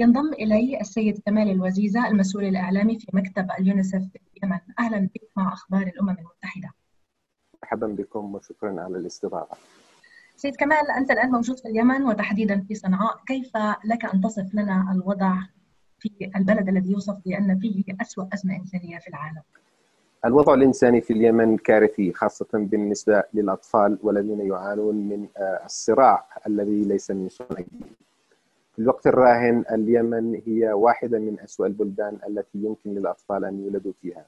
ينضم إلي السيد كمال الوزيزة المسؤول الإعلامي في مكتب اليونيسف في اليمن. أهلا بك مع أخبار الأمم المتحدة. مرحبا بكم وشكرا على الاستضافة. سيد كمال أنت الآن موجود في اليمن وتحديدا في صنعاء. كيف لك أن تصف لنا الوضع في البلد الذي يوصف بأن فيه أسوأ أزمة إنسانية في العالم؟ الوضع الإنساني في اليمن كارثي خاصة بالنسبة للأطفال والذين يعانون من الصراع الذي ليس من صنع. في الوقت الراهن اليمن هي واحدة من أسوأ البلدان التي يمكن للأطفال أن يولدوا فيها.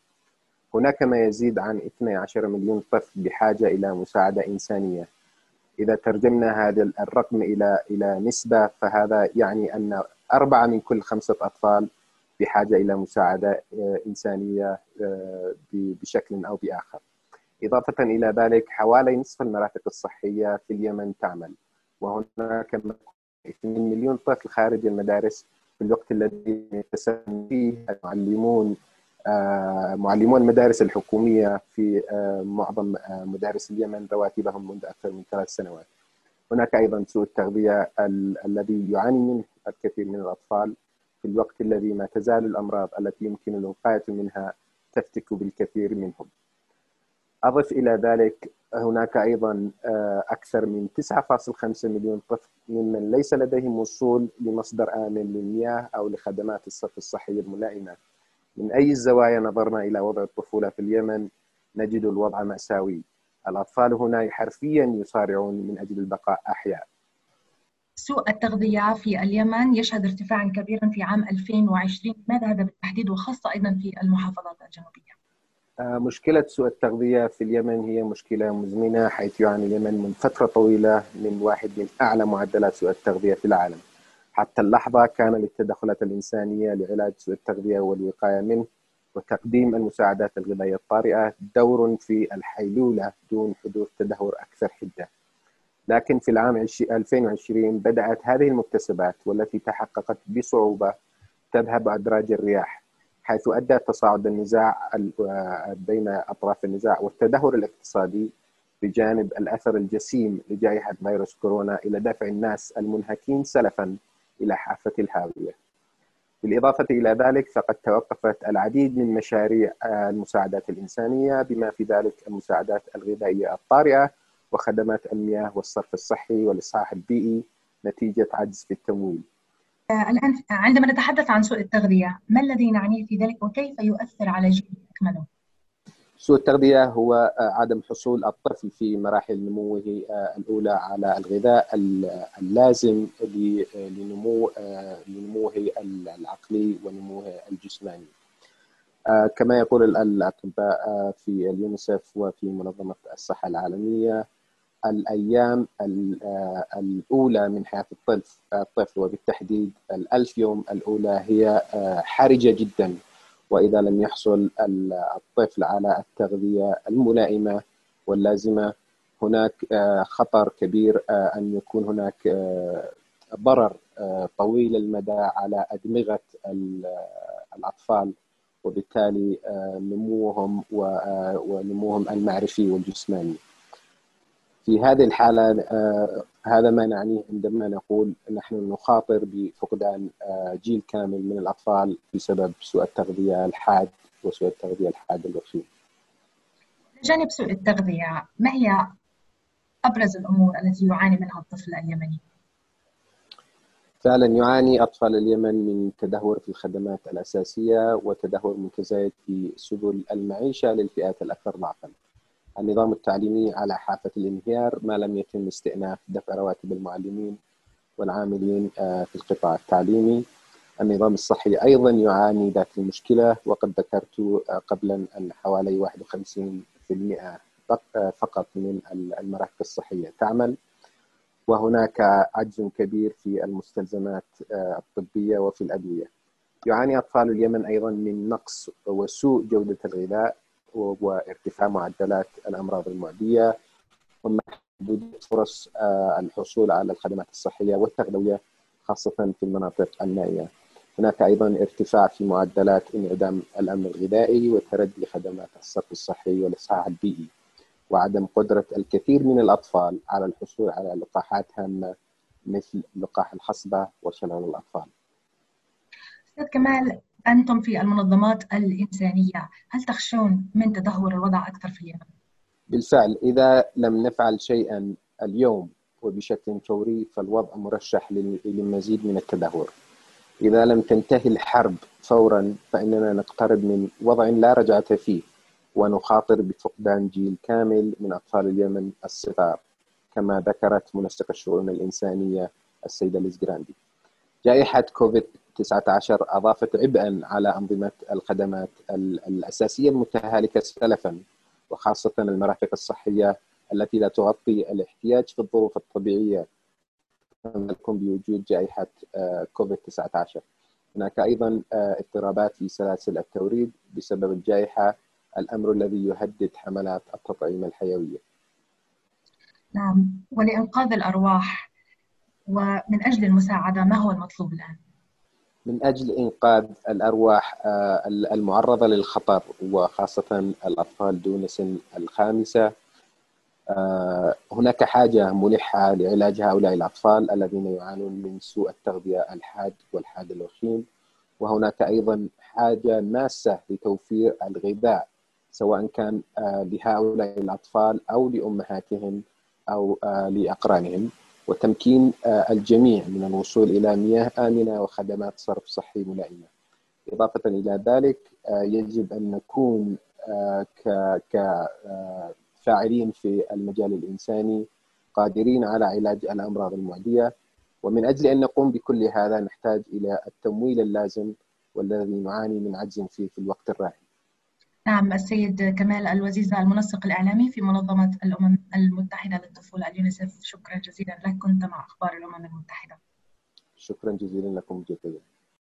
هناك ما يزيد عن 12 مليون طفل بحاجة إلى مساعدة إنسانية. إذا ترجمنا هذا الرقم إلى إلى نسبة فهذا يعني أن أربعة من كل خمسة أطفال بحاجة إلى مساعدة إنسانية بشكل أو بآخر. إضافة إلى ذلك حوالي نصف المرافق الصحية في اليمن تعمل. وهناك 2 مليون طفل خارج المدارس في الوقت الذي يتسمى فيه المعلمون معلمون المدارس الحكومية في معظم مدارس اليمن رواتبهم منذ أكثر من ثلاث سنوات. هناك أيضا سوء التغذية الذي يعاني منه الكثير من الأطفال في الوقت الذي ما تزال الأمراض التي يمكن الوقاية منها تفتك بالكثير منهم. أضف إلى ذلك هناك أيضا أكثر من 9.5 مليون طفل ممن ليس لديهم وصول لمصدر آمن للمياه أو لخدمات الصرف الصحي الملائمة. من أي الزوايا نظرنا إلى وضع الطفولة في اليمن؟ نجد الوضع مأساوي. الأطفال هنا حرفيا يصارعون من أجل البقاء أحياء. سوء التغذية في اليمن يشهد ارتفاعا كبيرا في عام 2020 ماذا هذا بالتحديد؟ وخاصة أيضا في المحافظات الجنوبية. مشكلة سوء التغذية في اليمن هي مشكلة مزمنة حيث يعاني اليمن من فترة طويلة من واحد من أعلى معدلات سوء التغذية في العالم. حتى اللحظة كان للتدخلات الإنسانية لعلاج سوء التغذية والوقاية منه وتقديم المساعدات الغذائية الطارئة دور في الحيلولة دون حدوث تدهور أكثر حدة. لكن في العام 2020 بدأت هذه المكتسبات والتي تحققت بصعوبة تذهب أدراج الرياح. حيث أدى تصاعد النزاع بين أطراف النزاع والتدهور الاقتصادي بجانب الأثر الجسيم لجائحة فيروس كورونا إلى دفع الناس المنهكين سلفا إلى حافة الهاوية. بالإضافة إلى ذلك فقد توقفت العديد من مشاريع المساعدات الإنسانية بما في ذلك المساعدات الغذائية الطارئة وخدمات المياه والصرف الصحي والإصلاح البيئي نتيجة عجز في التمويل. الآن عندما نتحدث عن سوء التغذية ما الذي نعنيه في ذلك وكيف يؤثر على جيل أكمله؟ سوء التغذية هو عدم حصول الطفل في مراحل نموه الأولى على الغذاء اللازم لنمو لنموه العقلي ونموه الجسماني. كما يقول الأطباء في اليونيسف وفي منظمة الصحة العالمية الأيام الأولى من حياة الطفل الطفل وبالتحديد الألف يوم الأولى هي حرجة جدا. وإذا لم يحصل الطفل على التغذية الملائمة واللازمة هناك خطر كبير أن يكون هناك ضرر طويل المدى على أدمغة الأطفال وبالتالي نموهم ونموهم المعرفي والجسماني. في هذه الحالة هذا ما نعنيه عندما نقول نحن نخاطر بفقدان جيل كامل من الأطفال بسبب سوء التغذية الحاد وسوء التغذية الحاد الوخيم جانب سوء التغذية ما هي أبرز الأمور التي يعاني منها الطفل اليمني؟ فعلا يعاني أطفال اليمن من تدهور في الخدمات الأساسية وتدهور متزايد في سبل المعيشة للفئات الأكثر ضعفا النظام التعليمي على حافة الانهيار ما لم يتم استئناف دفع رواتب المعلمين والعاملين في القطاع التعليمي. النظام الصحي أيضا يعاني ذات المشكلة وقد ذكرت قبلا أن حوالي 51% فقط من المراكز الصحية تعمل. وهناك عجز كبير في المستلزمات الطبية وفي الأدوية. يعاني أطفال اليمن أيضا من نقص وسوء جودة الغذاء وارتفاع معدلات الأمراض المعدية. ومحدودية فرص الحصول على الخدمات الصحية والتغذوية خاصة في المناطق النائية هناك أيضا ارتفاع في معدلات انعدام الأمن الغذائي وتردي خدمات الصرف الصحي والإصحاح البيئي وعدم قدرة الكثير من الأطفال على الحصول على لقاحات هامة مثل لقاح الحصبة وشلل الأطفال. أستاذ كمال أنتم في المنظمات الإنسانية هل تخشون من تدهور الوضع أكثر في اليمن؟ بالفعل إذا لم نفعل شيئا اليوم وبشكل فوري فالوضع مرشح للمزيد من التدهور إذا لم تنتهي الحرب فورا فإننا نقترب من وضع لا رجعة فيه ونخاطر بفقدان جيل كامل من أطفال اليمن الصغار كما ذكرت منسق الشؤون الإنسانية السيدة ليز جراندي جائحة كوفيد 19 أضافت عبئا على أنظمة الخدمات الأساسية المتهالكة سلفا وخاصة المرافق الصحية التي لا تغطي الاحتياج في الظروف الطبيعية. لكن بوجود جائحة آه، كوفيد 19 هناك أيضا آه، اضطرابات في سلاسل التوريد بسبب الجائحة الأمر الذي يهدد حملات التطعيم الحيوية. نعم. ولإنقاذ الأرواح ومن أجل المساعدة ما هو المطلوب الآن؟ من أجل إنقاذ الأرواح آه، المعرضة للخطر وخاصة الأطفال دون سن الخامسة. آه، هناك حاجة ملحة لعلاج هؤلاء الأطفال الذين يعانون من سوء التغذية الحاد والحاد الوخيم وهناك أيضا حاجة ماسة لتوفير الغذاء سواء كان آه، لهؤلاء الأطفال أو لأمهاتهم أو لأقرانهم. وتمكين الجميع من الوصول إلى مياه آمنة وخدمات صرف صحي ملائمة. إضافة إلى ذلك يجب أن نكون كفاعلين في المجال الإنساني قادرين على علاج الأمراض المعدية. ومن أجل أن نقوم بكل هذا نحتاج إلى التمويل اللازم والذي نعاني من عجز فيه في الوقت الراهن. نعم السيد كمال الوزيزة المنسق الإعلامي في منظمة الأمم المتحدة للطفولة اليونيسف. شكرا جزيلا لك. كنت مع أخبار الأمم المتحدة. شكرا جزيلا لكم جزيلا.